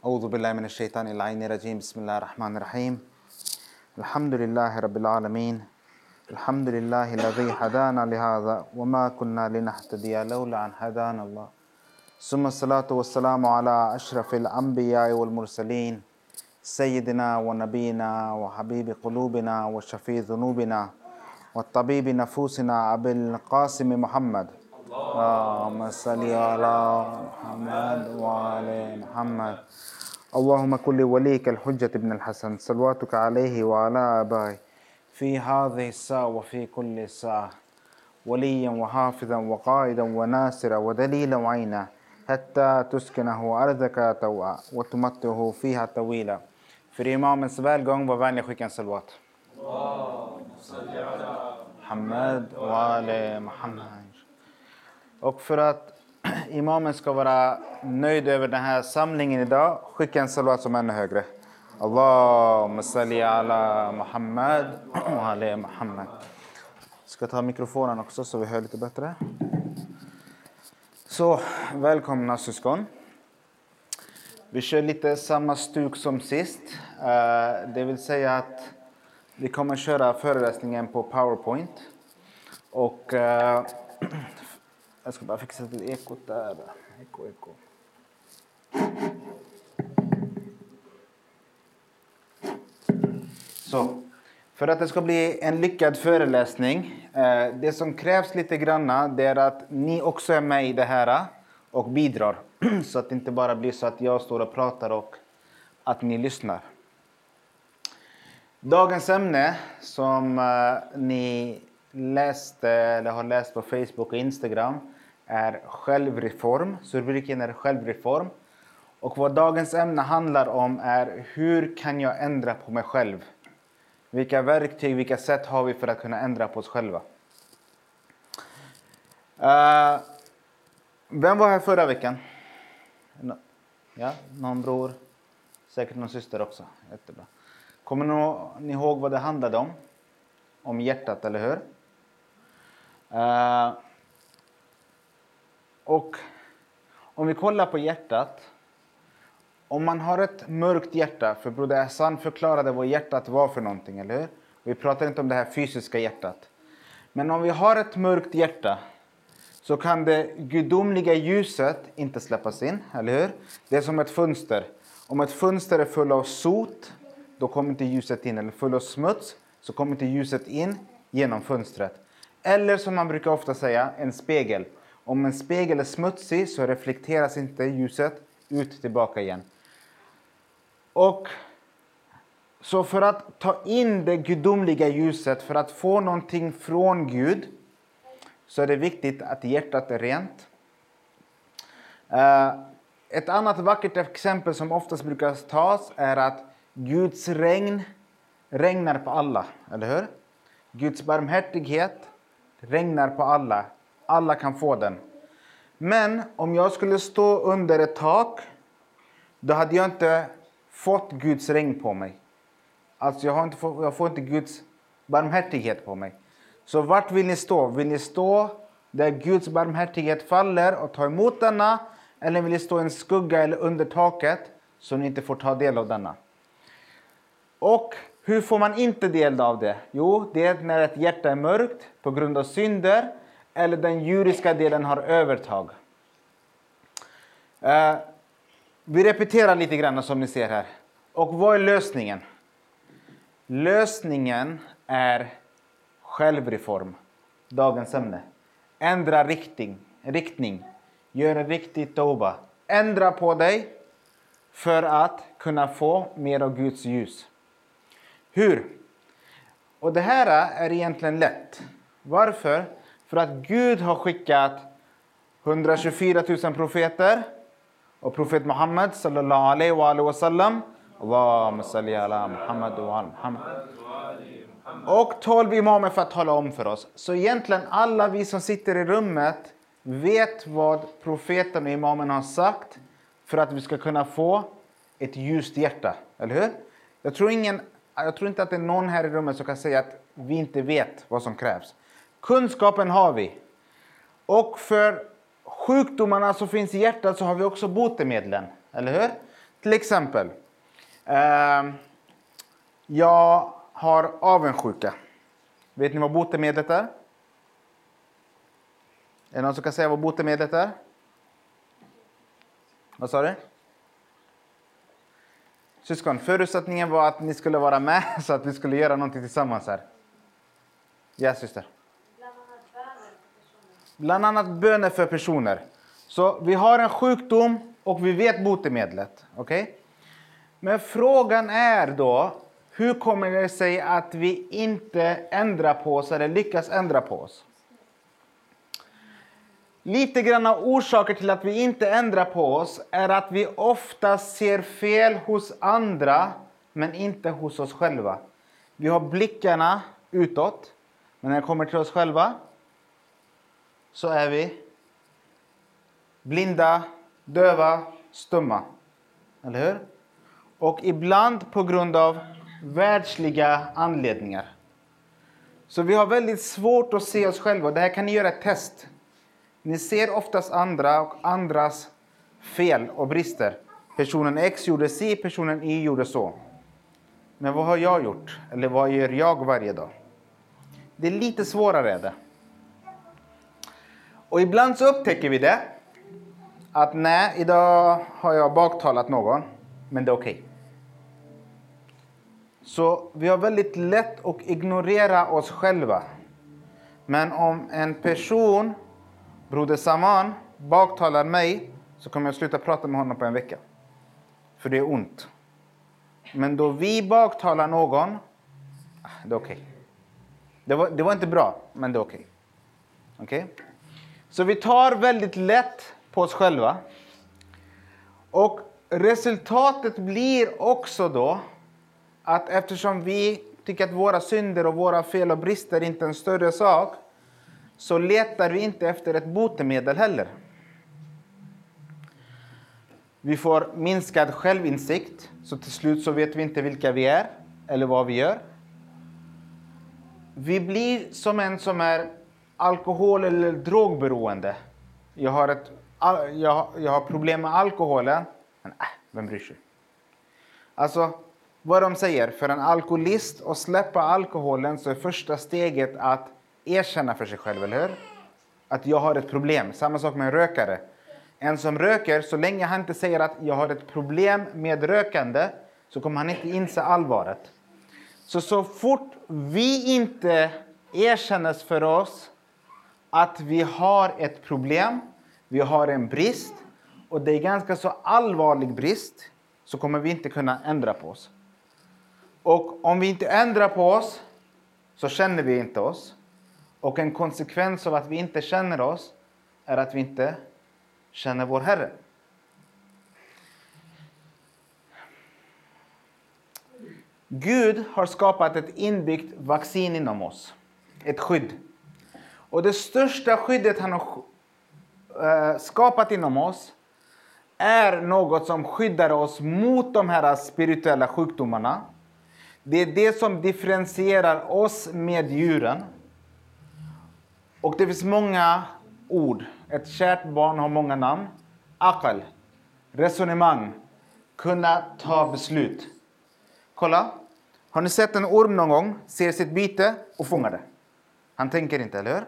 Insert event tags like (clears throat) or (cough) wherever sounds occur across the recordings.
أعوذ بالله من الشيطان اللعين الرجيم. بسم الله الرحمن الرحيم. الحمد لله رب العالمين. الحمد لله الذي هدانا لهذا وما كنا لنهتدي لولا أن هدانا الله. ثم الصلاة والسلام على أشرف الأنبياء والمرسلين. سيدنا ونبينا وحبيب قلوبنا وشفيع ذنوبنا والطبيب نفوسنا أبي القاسم محمد. اللهم صل على محمد وعلى محمد اللهم كن لوليك الحجة ابن الحسن صلواتك عليه وعلى آبائه في هذه الساعة وفي كل ساعة وليا وحافظا وقائدا وناصرا ودليلا وعينا حتى تسكنه أرضك توعا وتمته فيها طويلا För imamens välgång var vänlig skicka en salvat. Muhammad och Ali Muhammad. Och för att (clears throat) imamen ska vara nöjd över den här samlingen idag, skicka en salvat som är ännu högre. Allahumma salli ala Muhammad (clears throat) och ala Muhammad. Jag ska ta mikrofonen också så vi hör lite bättre. Så, välkomna syskon. Vi kör lite samma stuk som sist. Eh, det vill säga att vi kommer köra föreläsningen på Powerpoint. Och eh, (clears throat) jag ska bara fixa till ekot där. Eko, eko. Så, för att det ska bli en lyckad föreläsning. Eh, det som krävs lite granna det är att ni också är med i det här eh, och bidrar. (clears throat) Så att det inte bara blir så att jag står och pratar och att ni lyssnar. Dagens ämne som eh, ni läst eller har läst på Facebook och Instagram är självreform. Så rubriken är självreform. Och vad dagens ämne handlar om är hur kan jag ändra på mig själv? Vilka verktyg, vilka sätt har vi för att kunna ändra på oss själva? Uh, vem var här förra veckan? Ja, någon bror? Säkert någon syster också. Jättebra. Kommer ni ihåg vad det handlade om? Om hjärtat, eller hur? Uh, och om vi kollar på hjärtat. Om man har ett mörkt hjärta, för Broder Hassan förklarade vad hjärtat var för någonting, eller hur? Vi pratar inte om det här fysiska hjärtat. Men om vi har ett mörkt hjärta så kan det gudomliga ljuset inte släppas in, eller hur? Det är som ett fönster. Om ett fönster är fullt av sot, då kommer inte ljuset in. Eller fullt av smuts, så kommer inte ljuset in genom fönstret. Eller som man brukar ofta säga, en spegel. Om en spegel är smutsig så reflekteras inte ljuset ut tillbaka igen. Och så för att ta in det gudomliga ljuset, för att få någonting från Gud, så är det viktigt att hjärtat är rent. Eh, ett annat vackert exempel som oftast brukar tas är att Guds regn regnar på alla, eller hur? Guds barmhärtighet regnar på alla. Alla kan få den. Men om jag skulle stå under ett tak, då hade jag inte fått Guds regn på mig. Alltså jag, har inte fått, jag får inte Guds barmhärtighet på mig. Så vart vill ni stå? Vill ni stå där Guds barmhärtighet faller och ta emot denna? Eller vill ni stå i en skugga eller under taket så ni inte får ta del av denna? Och hur får man inte del av det? Jo, det är när ett hjärta är mörkt på grund av synder eller den djuriska delen har övertag. Eh, vi repeterar lite grann som ni ser här. Och vad är lösningen? Lösningen är självreform. Dagens ämne. Ändra riktning. riktning. Gör en riktig toba. Ändra på dig för att kunna få mer av Guds ljus. Hur? Och det här är egentligen lätt. Varför? För att Gud har skickat 124 000 profeter och profet Muhammed sallallahu alaihi wa sallam Allahumma salli ala Muhammad wa ala Muhammad. Och 12 imamer för att tala om för oss. Så egentligen alla vi som sitter i rummet vet vad profeten och imamen har sagt för att vi ska kunna få ett ljust hjärta. Eller hur? Jag tror, ingen, jag tror inte att det är någon här i rummet som kan säga att vi inte vet vad som krävs. Kunskapen har vi. Och för sjukdomarna som finns i hjärtat så har vi också botemedlen. Eller hur? Till exempel. Eh, jag har avundsjuka. Vet ni vad botemedlet är? Är det någon som kan säga vad botemedlet är? Vad sa du? Syskon, förutsättningen var att ni skulle vara med (laughs) så att vi skulle göra någonting tillsammans här. Ja, syster. Bland annat böner för personer. Så vi har en sjukdom och vi vet botemedlet. Okay? Men frågan är då, hur kommer det sig att vi inte ändrar på oss eller lyckas ändra på oss? Lite grann av orsaker till att vi inte ändrar på oss är att vi ofta ser fel hos andra men inte hos oss själva. Vi har blickarna utåt, men när det kommer till oss själva så är vi blinda, döva, stumma. Eller hur? Och ibland på grund av världsliga anledningar. Så vi har väldigt svårt att se oss själva. Det här kan ni göra ett test. Ni ser oftast andra och andras fel och brister. Personen X gjorde si, personen Y gjorde så. Men vad har jag gjort? Eller vad gör jag varje dag? Det är lite svårare. Det. Och ibland så upptäcker vi det. Att nej, idag har jag baktalat någon, men det är okej. Okay. Så vi har väldigt lätt att ignorera oss själva. Men om en person Broder Saman baktalar mig så kommer jag sluta prata med honom på en vecka. För det är ont. Men då vi baktalar någon, ah, det är okej. Okay. Det, var, det var inte bra, men det är okej. Okay. okay. Så vi tar väldigt lätt på oss själva. Och resultatet blir också då att eftersom vi tycker att våra synder och våra fel och brister inte är en större sak så letar vi inte efter ett botemedel heller. Vi får minskad självinsikt, så till slut så vet vi inte vilka vi är eller vad vi gör. Vi blir som en som är alkohol eller drogberoende. Jag har, ett, jag, jag har problem med alkoholen, men äh, vem bryr sig? Alltså, vad de säger, för en alkoholist att släppa alkoholen så är första steget att erkänna för sig själv, eller hur? Att jag har ett problem. Samma sak med en rökare. En som röker, så länge han inte säger att jag har ett problem med rökande så kommer han inte inse allvaret. Så så fort vi inte erkänner för oss att vi har ett problem, vi har en brist och det är ganska så allvarlig brist så kommer vi inte kunna ändra på oss. Och om vi inte ändrar på oss så känner vi inte oss. Och en konsekvens av att vi inte känner oss är att vi inte känner vår Herre. Gud har skapat ett inbyggt vaccin inom oss, ett skydd. Och det största skyddet han har eh, skapat inom oss är något som skyddar oss mot de här spirituella sjukdomarna. Det är det som differentierar oss med djuren. Och det finns många ord. Ett kärt barn har många namn. Akal, resonemang, kunna ta beslut. Kolla. Har ni sett en orm någon gång, ser sitt byte och fångar det? Han tänker inte, eller hur?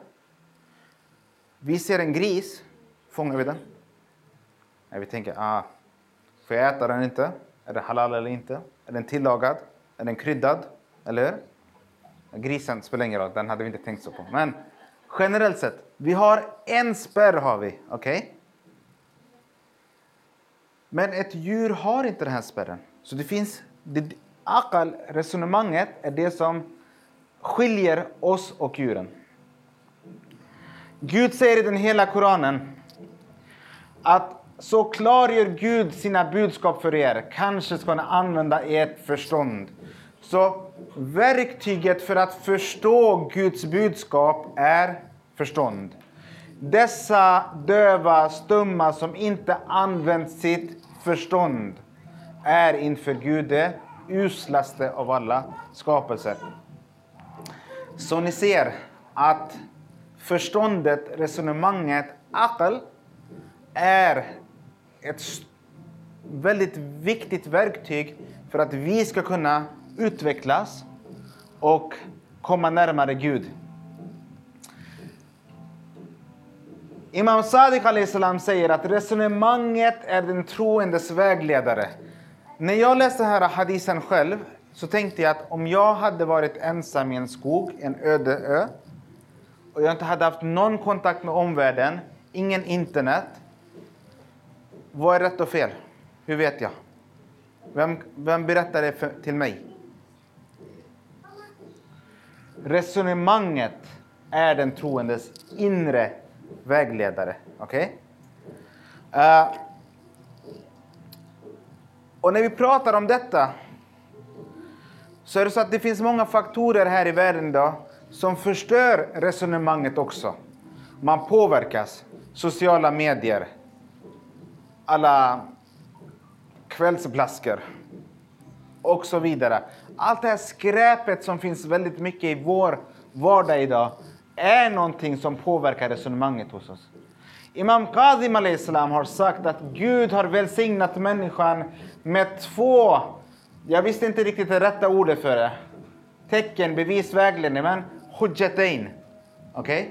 Vi ser en gris, fångar vi den? Nej, vi tänker, ah, får jag äta den inte? Är det halal eller inte? Är den tillagad? Är den kryddad? Eller hur? Grisen spelar ingen roll, den hade vi inte tänkt så på. Men Generellt sett. Vi har en spärr har vi, okej? Okay? Men ett djur har inte den här spärren. Så det finns... Det, akal, resonemanget, är det som skiljer oss och djuren. Gud säger i den hela Koranen att så klargör Gud sina budskap för er. Kanske ska ni använda ert förstånd. Så verktyget för att förstå Guds budskap är förstånd. Dessa döva, stumma som inte använt sitt förstånd är inför Gud det uslaste av alla skapelser. Så ni ser att förståndet, resonemanget, akal, är ett väldigt viktigt verktyg för att vi ska kunna utvecklas och komma närmare Gud. Imam Sadiq salam säger att resonemanget är den troendes vägledare. När jag läste här hadisen själv så tänkte jag att om jag hade varit ensam i en skog, en öde ö, och jag inte hade haft någon kontakt med omvärlden, ingen internet. Vad är rätt och fel? Hur vet jag? Vem, vem berättar det för, till mig? Resonemanget är den troendes inre vägledare. Okej? Okay? Uh, och när vi pratar om detta så är det så att det finns många faktorer här i världen idag som förstör resonemanget också. Man påverkas. Sociala medier, alla kvällsblaskor och så vidare. Allt det här skräpet som finns väldigt mycket i vår vardag idag är någonting som påverkar resonemanget hos oss. Imam Qadim salam har sagt att Gud har välsignat människan med två, jag visste inte riktigt det rätta ordet för det, tecken, bevis, vägledning, men hujjatain. Okej?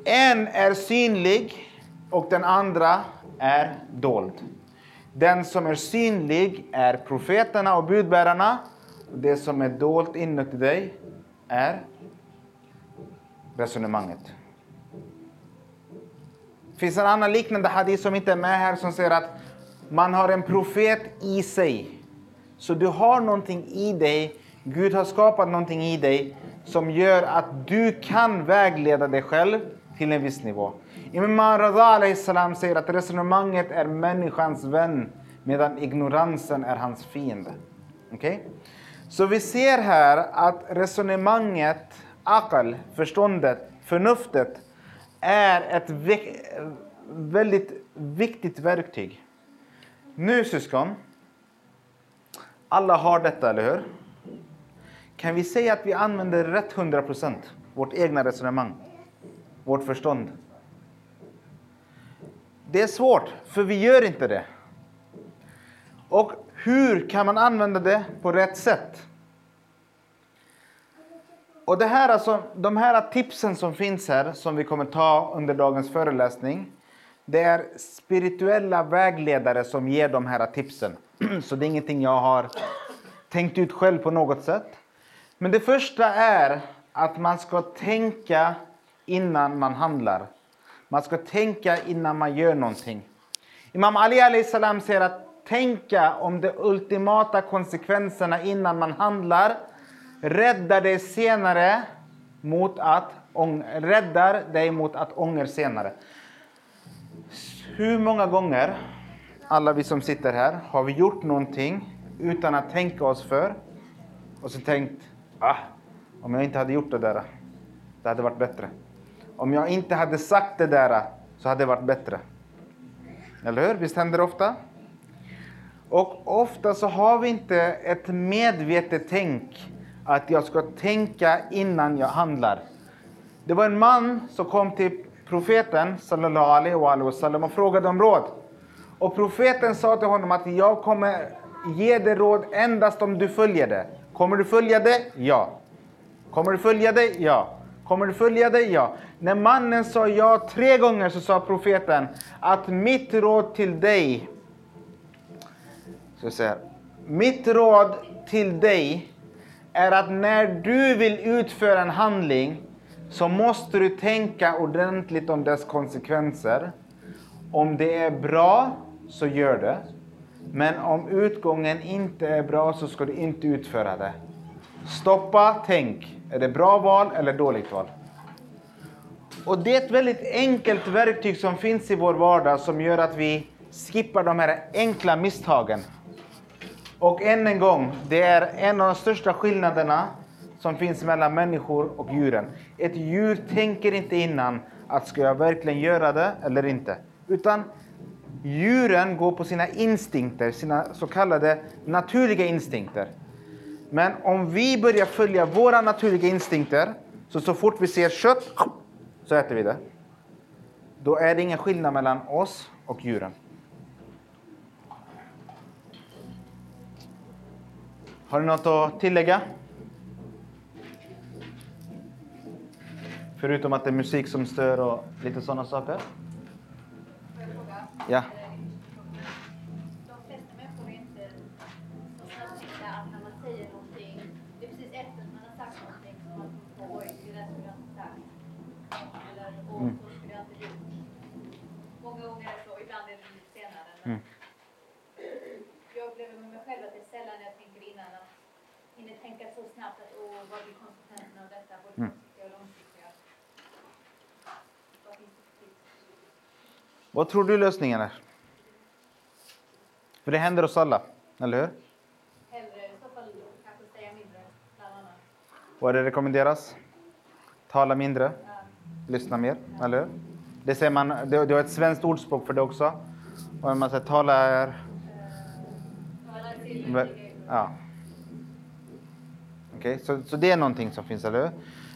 Okay? En är synlig och den andra är dold. Den som är synlig är profeterna och budbärarna. Det som är dolt inuti dig är resonemanget. Det finns en annan liknande hadith som inte är med här som säger att man har en profet i sig. Så du har någonting i dig. Gud har skapat någonting i dig som gör att du kan vägleda dig själv till en viss nivå. Imam Raza salam säger att resonemanget är människans vän medan ignoransen är hans fiende. Okay? Så vi ser här att resonemanget, akal, förståndet, förnuftet är ett väldigt viktigt verktyg. Nu syskon, alla har detta, eller hur? Kan vi säga att vi använder rätt 100 procent, vårt egna resonemang, vårt förstånd? Det är svårt, för vi gör inte det. Och hur kan man använda det på rätt sätt? Och det här alltså, de här tipsen som finns här, som vi kommer ta under dagens föreläsning, det är spirituella vägledare som ger de här tipsen. (clears throat) Så det är ingenting jag har tänkt ut själv på något sätt. Men det första är att man ska tänka innan man handlar. Man ska tänka innan man gör någonting. Imam Ali salam säger att tänka om de ultimata konsekvenserna innan man handlar räddar dig senare mot att räddar dig mot att ånger senare. Hur många gånger, alla vi som sitter här, har vi gjort någonting utan att tänka oss för och så tänkt ah, om jag inte hade gjort det där, det hade varit bättre. Om jag inte hade sagt det där så hade det varit bättre. Eller hur? Visst händer det ofta? Och ofta så har vi inte ett medvetet tänk att jag ska tänka innan jag handlar. Det var en man som kom till profeten sallallahu alaihi wasallam och frågade om råd. Och profeten sa till honom att jag kommer ge dig råd endast om du följer det. Kommer du följa det? Ja. Kommer du följa det? Ja. Kommer du följa det? Ja. När mannen sa ja tre gånger så sa profeten att mitt råd till dig så säger, mitt råd till dig är att när du vill utföra en handling så måste du tänka ordentligt om dess konsekvenser. Om det är bra, så gör det. Men om utgången inte är bra så ska du inte utföra det. Stoppa, tänk. Är det bra val eller dåligt val? Och det är ett väldigt enkelt verktyg som finns i vår vardag som gör att vi skippar de här enkla misstagen. Och än en gång, det är en av de största skillnaderna som finns mellan människor och djuren. Ett djur tänker inte innan att ska jag verkligen göra det eller inte. Utan djuren går på sina instinkter, sina så kallade naturliga instinkter. Men om vi börjar följa våra naturliga instinkter, så så fort vi ser kött så äter vi det. Då är det ingen skillnad mellan oss och djuren. Har du något att tillägga? Förutom att det är musik som stör och lite sådana saker? Ja. Tänka så snabbt att åh, vad blir konsekvenserna av detta? Både Mm. kortsiktiga och långsiktiga. Vad? Vad tror du lösningen är? För det händer oss alla, eller hur? Hellre i så fall kanske säga mindre, bland annat. Vad är det rekommenderas? Tala mindre, Ja. lyssna mer, eller hur? Det säger man, det, det har ett svenskt ordspråk för det också. Och man säger tala är... Tala till Vä- Ja. Okay? så, så det är någonting som finns, eller hur?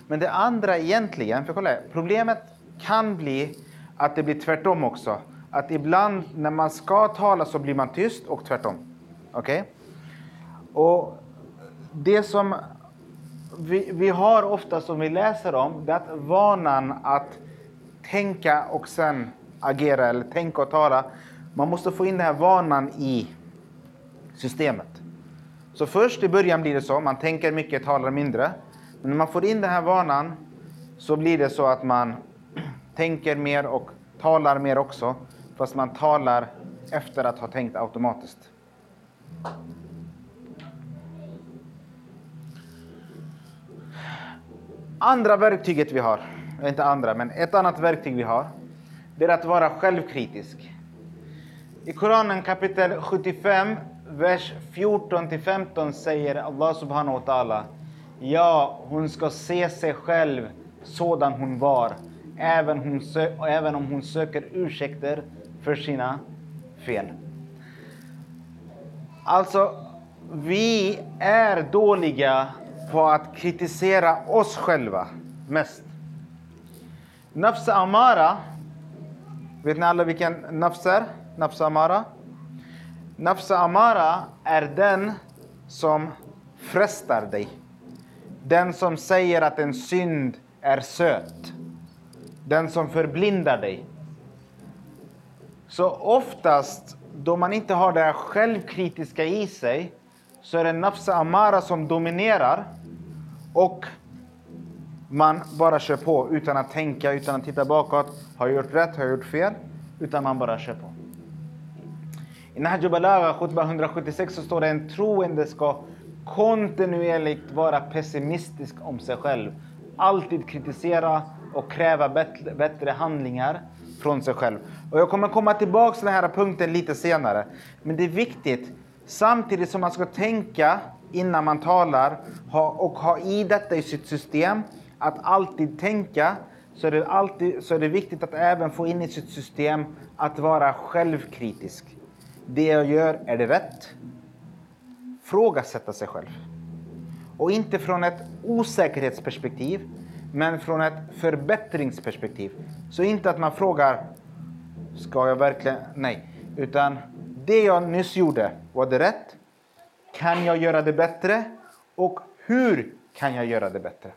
Men det andra egentligen, för kolla här, problemet kan bli att det blir tvärtom också. Att ibland när man ska tala så blir man tyst och tvärtom. Okej? Och det som vi, vi har ofta som vi läser om, det är att vanan att tänka och sen agera eller tänka och tala. Man måste få in den här vanan i systemet. Så först i början blir det så, man tänker mycket, talar mindre. Men när man får in den här vanan så blir det så att man (clears throat) tänker mer och talar mer också. Fast man talar efter att ha tänkt automatiskt. Andra verktyget vi har, eh, inte andra, men ett annat verktyg vi har, det är att vara självkritisk. I Koranen kapitel 75, vers 14 till 15 säger Allah subhanahu wa ta'ala Ja, hon ska se sig själv sådan hon var, även, hon även om hon söker ursäkter för sina fel. Alltså, vi är dåliga på att kritisera oss själva mest. Nafsa Amara, vet ni alla vilken nafs är? Nafsa Amara? Nafsa Amara är den som frestar dig. Den som säger att en synd är söt. Den som förblindar dig. Så oftast då man inte har det här självkritiska i sig så är det Nafsa Amara som dominerar och man bara kör på utan att tänka, utan att titta bakåt. Har jag gjort rätt? Har jag gjort fel? Utan man bara kör på. I Nahju Balagha, khutba 176, så står det en troende ska kontinuerligt vara pessimistisk om sig själv. Alltid kritisera och kräva bättre, bättre handlingar från sig själv. Och jag kommer komma tillbaka till den här punkten lite senare. Men det är viktigt, samtidigt som man ska tänka innan man talar ha, och ha i detta i sitt system, att alltid tänka, så är, det alltid, så är det viktigt att även få in i sitt system att vara självkritisk. Det jag gör, är det rätt? Frågasätta sig själv. Och inte från ett osäkerhetsperspektiv, men från ett förbättringsperspektiv. Så inte att man frågar, ska jag verkligen? Nej. Utan det jag nyss gjorde, var det rätt? Kan jag göra det bättre? Och hur kan jag göra det bättre?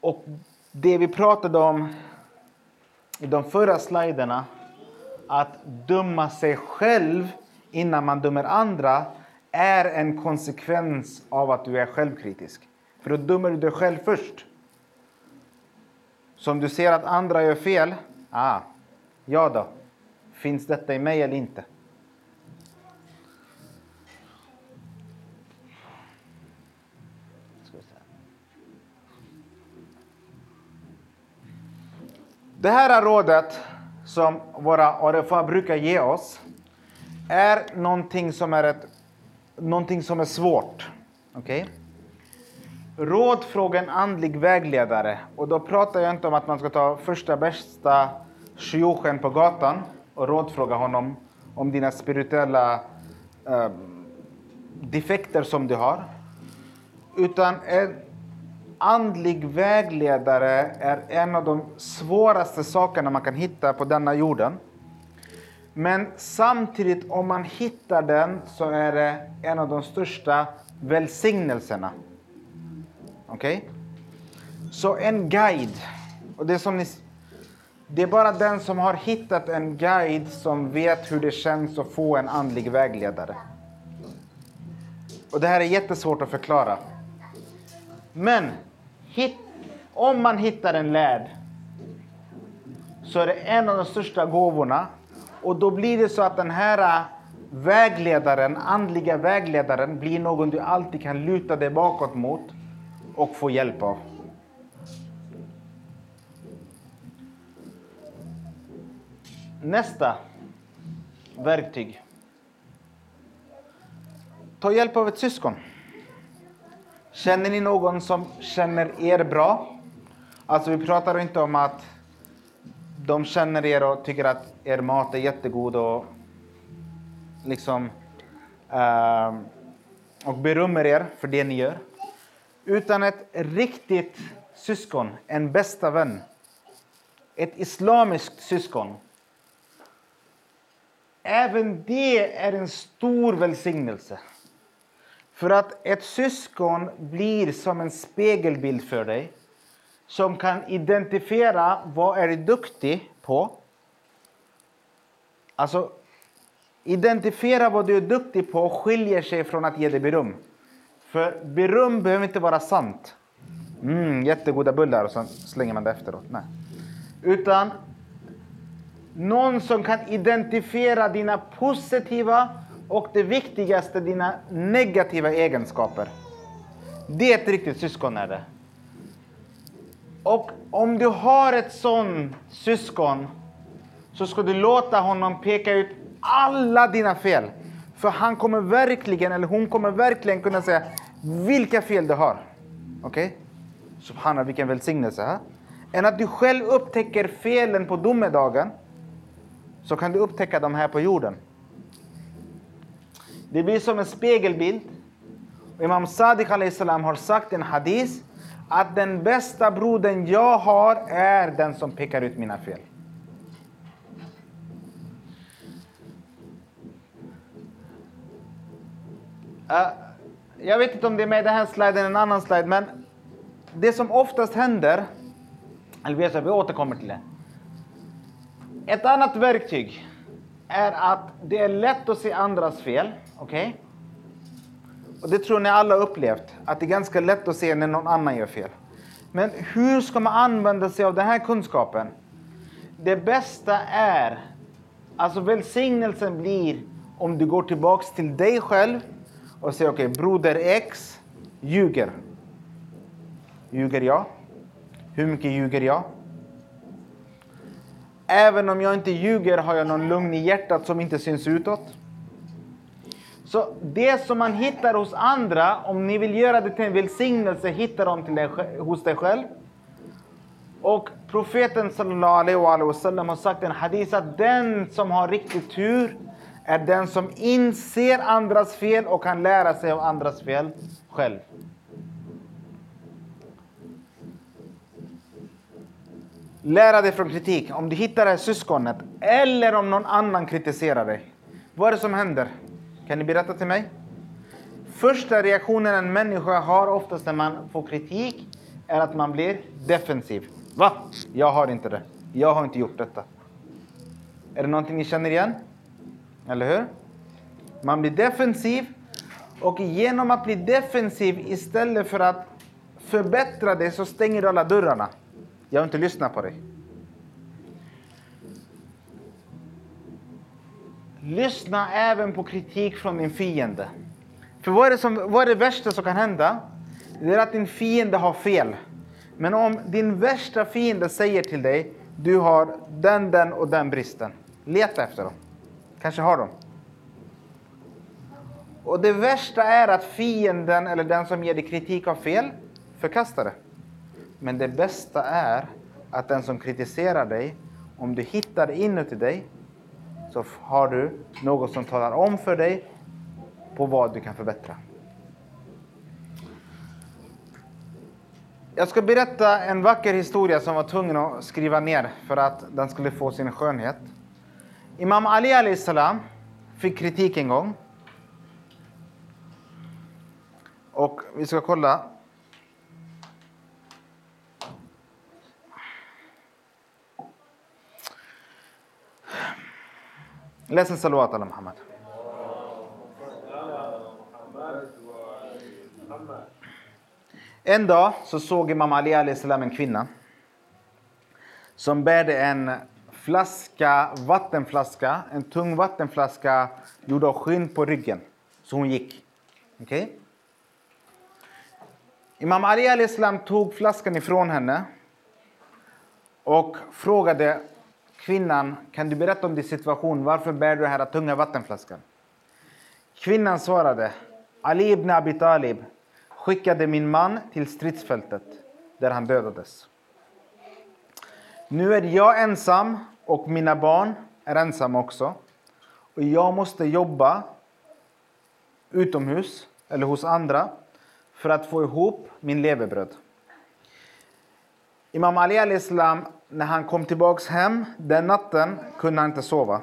Och det vi pratade om i de förra sliderna, att döma sig själv innan man dömer andra, är en konsekvens av att du är självkritisk. För då dömer du dig själv först. Så om du ser att andra gör fel, ah, ja då, finns detta i mig eller inte? Det här är rådet som våra ARFA brukar ge oss är någonting som är, ett, någonting som är svårt. Okej? Råd från en andlig vägledare. Och då pratar jag inte om att man ska ta första bästa shiochen på gatan och rådfråga honom om dina spirituella eh, defekter som du har. Utan en andlig vägledare är en av de svåraste sakerna man kan hitta på denna jorden. Men samtidigt, om man hittar den så är det en av de största välsignelserna. Okej? Så en guide. Och det, är som ni, det är bara den som har hittat en guide som vet hur det känns att få en andlig vägledare. Och det här är jättesvårt att förklara. Men hit, om man hittar en lärd så är det en av de största gåvorna. Och då blir det så att den här äh, vägledaren, andliga vägledaren, blir någon du alltid kan luta dig bakåt mot och få hjälp av. Nästa verktyg. Ta hjälp av ett syskon. Känner ni någon som känner er bra? Alltså vi pratar inte om att de känner er och tycker att er mat är jättegod och liksom uh, och berömmer er för det ni gör. Utan ett riktigt syskon, en bästa vän. Ett islamiskt syskon. Även det är en stor välsignelse. För att ett syskon blir som en spegelbild för dig som kan identifiera vad är du duktig på. Alltså, identifiera vad du är duktig på skiljer sig från att ge dig beröm. För beröm behöver inte vara sant. Mm, jättegoda bullar och så slänger man det efteråt. Nej. Utan någon som kan identifiera dina positiva och det viktigaste, dina negativa egenskaper. Det är ett riktigt syskon är det. Och om du har ett sån syskon så ska du låta honom peka ut alla dina fel. För han kommer verkligen, eller hon kommer verkligen kunna säga vilka fel du har. Okej? Okay? Subhana, vilken välsignelse. Ha? Än att du själv upptäcker felen på domedagen så kan du upptäcka dem här på jorden. Det blir som en spegelbild. Imam Sadiq salam har sagt i en hadith att den bästa brodern jag har är den som pekar ut mina fel. Uh, jag vet inte om det är med i den här sliden eller en annan slide, men det som oftast händer, eller vi återkommer till det. Ett annat verktyg är att det är lätt att se andras fel. Okej? Okay? Och det tror ni alla upplevt, att det är ganska lätt att se när någon annan gör fel. Men hur ska man använda sig av den här kunskapen? Det bästa är, alltså välsignelsen blir om du går tillbaks till dig själv och säger okej, okay, broder X ljuger. Ljuger jag? Hur mycket ljuger jag? Även om jag inte ljuger har jag någon lugn i hjärtat som inte syns utåt. Så det som man hittar hos andra, om ni vill göra det till en välsignelse, hitta dem till dig, hos dig själv. Och profeten sallallahu alaihi wasallam har sagt i en hadith att den som har riktig tur är den som inser andras fel och kan lära sig av andras fel själv. Lära dig från kritik. Om du hittar det här syskonet eller om någon annan kritiserar dig. Vad är det som händer? Kan ni berätta till mig? Första reaktionen en människa har oftast när man får kritik är att man blir defensiv. Va? Jag har inte det. Jag har inte gjort detta. Är det någonting ni känner igen? Eller hur? Man blir defensiv och genom att bli defensiv istället för att förbättra det så stänger du alla dörrarna. Jag har inte lyssnat på dig. Lyssna även på kritik från din fiende. För vad är, det som, vad är det värsta som kan hända? Det är att din fiende har fel. Men om din värsta fiende säger till dig, du har den, den och den bristen. Leta efter dem. Kanske har dem. Och det värsta är att fienden eller den som ger dig kritik har fel. Förkasta det. Men det bästa är att den som kritiserar dig, om du hittar inuti dig, så har du något som talar om för dig på vad du kan förbättra. Jag ska berätta en vacker historia som var tvungen att skriva ner för att den skulle få sin skönhet. Imam Ali Ali salam fick kritik en gång. Och vi ska kolla. Läs en salawat ala Muhammad. En dag så såg Imam Ali Ali salam en kvinna som bärde en flaska, vattenflaska, en tung vattenflaska gjord av skinn på ryggen. Så hon gick. Okej? Imam Ali Ali salam tog flaskan ifrån henne och frågade kvinnan, kan du berätta om din situation? Varför bär du den här tunga vattenflaskan? Kvinnan svarade, Ali ibn Abi Talib skickade min man till stridsfältet där han dödades. Nu är jag ensam och mina barn är ensamma också. Och jag måste jobba utomhus eller hos andra för att få ihop min levebröd. Imam Ali al-Islam, när han kom tillbaks hem den natten kunde han inte sova.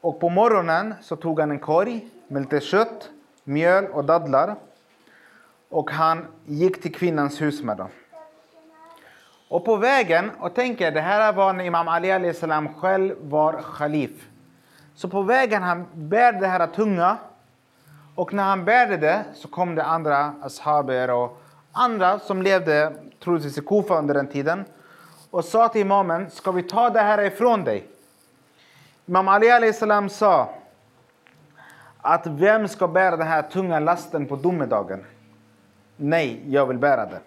Och på morgonen så tog han en korg med lite kött, mjöl och dadlar. Och han gick till kvinnans hus med dem. Och på vägen, och tänk er, det här var när Imam Ali al-Islam själv var khalif. Så på vägen han bär det här tunga och när han bärde det så kom det andra ashaber och andra som levde troligtvis i Kufa under den tiden och sa till imamen, ska vi ta det här ifrån dig? Imam Ali alayhi salam sa att vem ska bära den här tunga lasten på domedagen? Nej, jag vill bära den.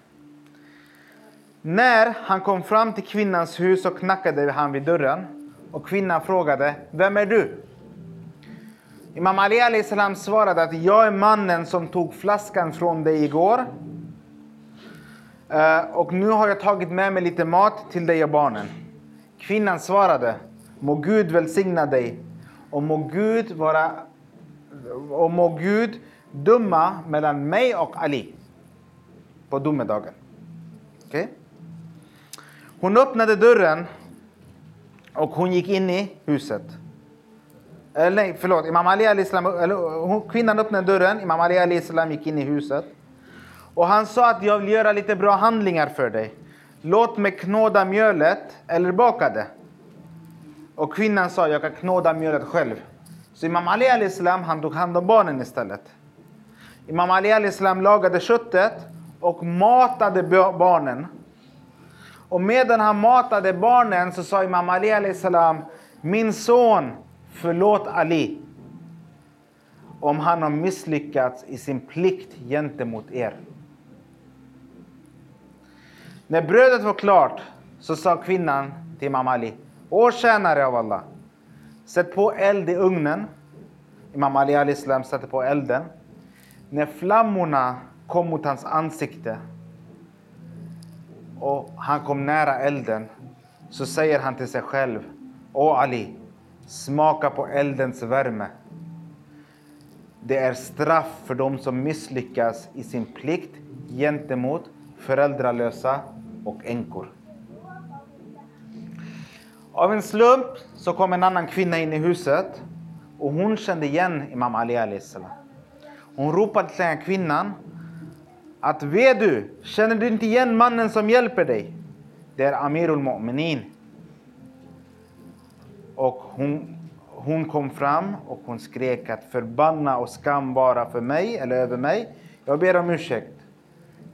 När han kom fram till kvinnans hus så knackade han vid dörren och kvinnan frågade, vem är du? Imam Ali alayhi salam svarade att jag är mannen som tog flaskan från dig igår. Eh, och nu har jag tagit med mig lite mat till dig och barnen. Kvinnan svarade, må Gud välsigna dig och må Gud vara och må Gud döma mellan mig och Ali på domedagen. Okay? Hon öppnade dörren och hon gick in i huset. Eller nej, förlåt. Imam Ali Islam, eller, hon, kvinnan öppnade dörren, Imam Ali Islam gick in i huset. Och han sa att jag vill göra lite bra handlingar för dig. Låt mig knåda mjölet eller baka det. Och kvinnan sa, jag kan knåda mjölet själv. Så Imam Ali al-Islam, han tog hand om barnen istället. Imam Ali al-Islam lagade köttet och matade barnen. Och medan han matade barnen så sa Imam Ali al-Islam, min son, förlåt Ali om han har misslyckats i sin plikt gentemot er. När brödet var klart så sa kvinnan till Imam Ali, Å tjänare av Allah, sätt på eld i ugnen. Imam Ali al-Islam satte på elden. När flammorna kom mot hans ansikte och han kom nära elden så säger han till sig själv, Å Ali, smaka på eldens värme. Det är straff för dem som misslyckas i sin plikt gentemot föräldralösa och änkor. Av en slump så kom en annan kvinna in i huset och hon kände igen Imam Ali salam. Hon ropade till den kvinnan att vet du, känner du inte igen mannen som hjälper dig? Det är Amirul Mu'minin. Och hon, hon kom fram och hon skrek att förbanna och skam vara för mig eller över mig. Jag ber om ursäkt.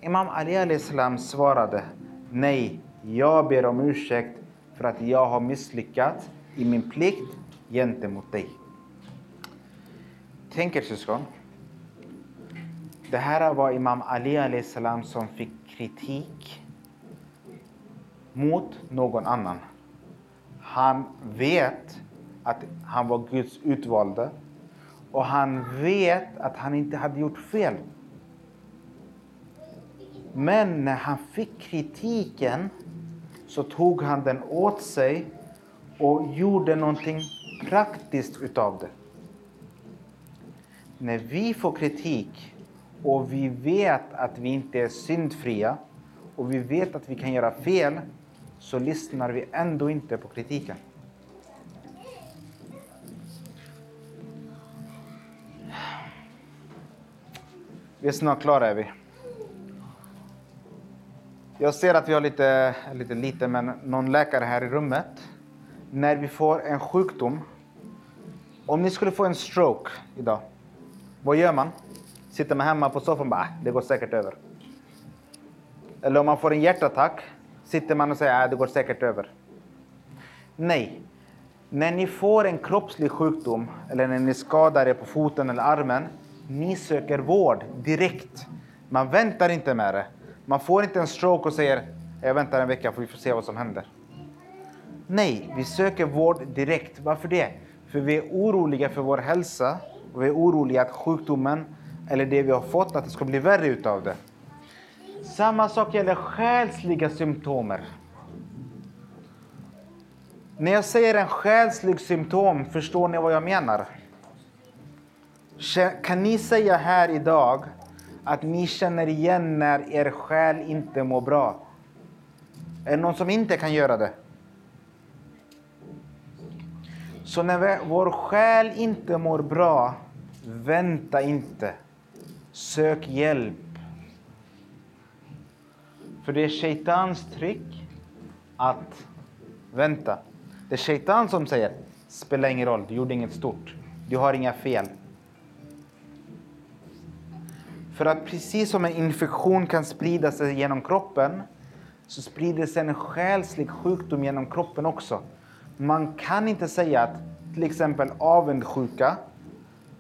Imam Ali salam svarade Nej, jag ber om ursäkt för att jag har misslyckats i min plikt gentemot dig. Tänk er syskon. Det här var Imam Ali salam som fick kritik mot någon annan. Han vet att han var Guds utvalde och han vet att han inte hade gjort fel. Men när han fick kritiken så tog han den åt sig och gjorde någonting praktiskt utav det. När vi får kritik och vi vet att vi inte är syndfria och vi vet att vi kan göra fel så lyssnar vi ändå inte på kritiken. Vi är snart klara, är vi. Jag ser att vi har lite, lite lite, men någon läkare här i rummet. När vi får en sjukdom. Om ni skulle få en stroke idag. Vad gör man? Sitter man hemma på soffan och bara, ah, det går säkert över. Eller om man får en hjärtattack. Sitter man och säger, att det går säkert över. Nej. När ni får en kroppslig sjukdom eller när ni skadar er på foten eller armen. Ni söker vård direkt. Man väntar inte med det. Man får inte en stroke och säger jag väntar en vecka för vi får se vad som händer. Nej, vi söker vård direkt. Varför det? För vi är oroliga för vår hälsa och vi är oroliga att sjukdomen eller det vi har fått, att det ska bli värre utav det. Samma sak gäller själsliga symptomer. När jag säger en själslig symptom, förstår ni vad jag menar? Kan ni säga här idag att ni känner igen när er själ inte mår bra? Är det någon som inte kan göra det? Så när vår själ inte mår bra, vänta inte. Sök hjälp. För det är shaitans trick att vänta. Det är shaitan som säger, spelar ingen roll, du gjorde inget stort. Du har inga fel. För att precis som en infektion kan sprida sig genom kroppen så sprider sig en själslig sjukdom genom kroppen också. Man kan inte säga att till exempel avundsjuka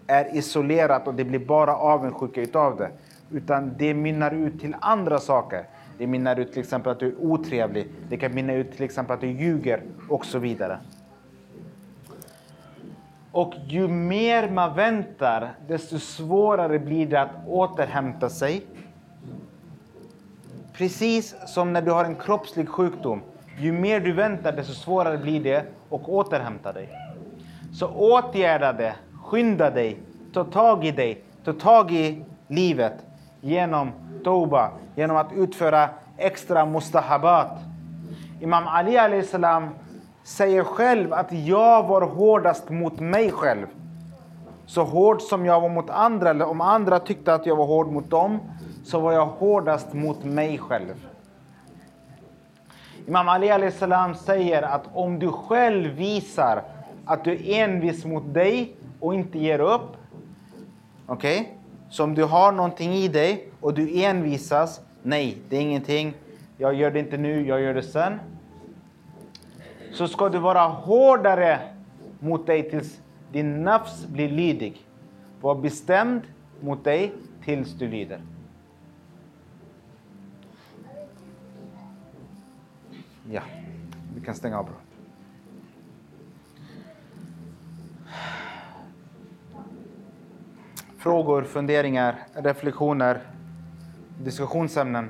är isolerat och det blir bara avundsjuka utav det. Utan det mynnar ut till andra saker. Det mynnar ut till exempel att du är otrevlig. Det kan mynna ut till exempel att du ljuger och så vidare. Och ju mer man väntar, desto svårare blir det att återhämta sig. Precis som när du har en kroppslig sjukdom. Ju mer du väntar, desto svårare blir det att återhämta dig. Så åtgärda det, skynda dig, ta tag i dig, ta tag i livet genom Toba, genom att utföra extra mustahabat. Imam Ali alayhi salam säger själv att jag var hårdast mot mig själv. Så hård som jag var mot andra, eller om andra tyckte att jag var hård mot dem, så var jag hårdast mot mig själv. Imam Ali alayhi salam säger att om du själv visar att du är envis mot dig och inte ger upp. Okej? Okay? Så om du har någonting i dig och du envisas. Nej, det är ingenting. Jag gör det inte nu, jag gör det sen. Så ska du vara hårdare mot dig tills din nafs blir lydig. Var bestämd mot dig tills du lyder. Ja, vi kan stänga av. Bra. Frågor, funderingar, reflektioner, diskussionsämnen?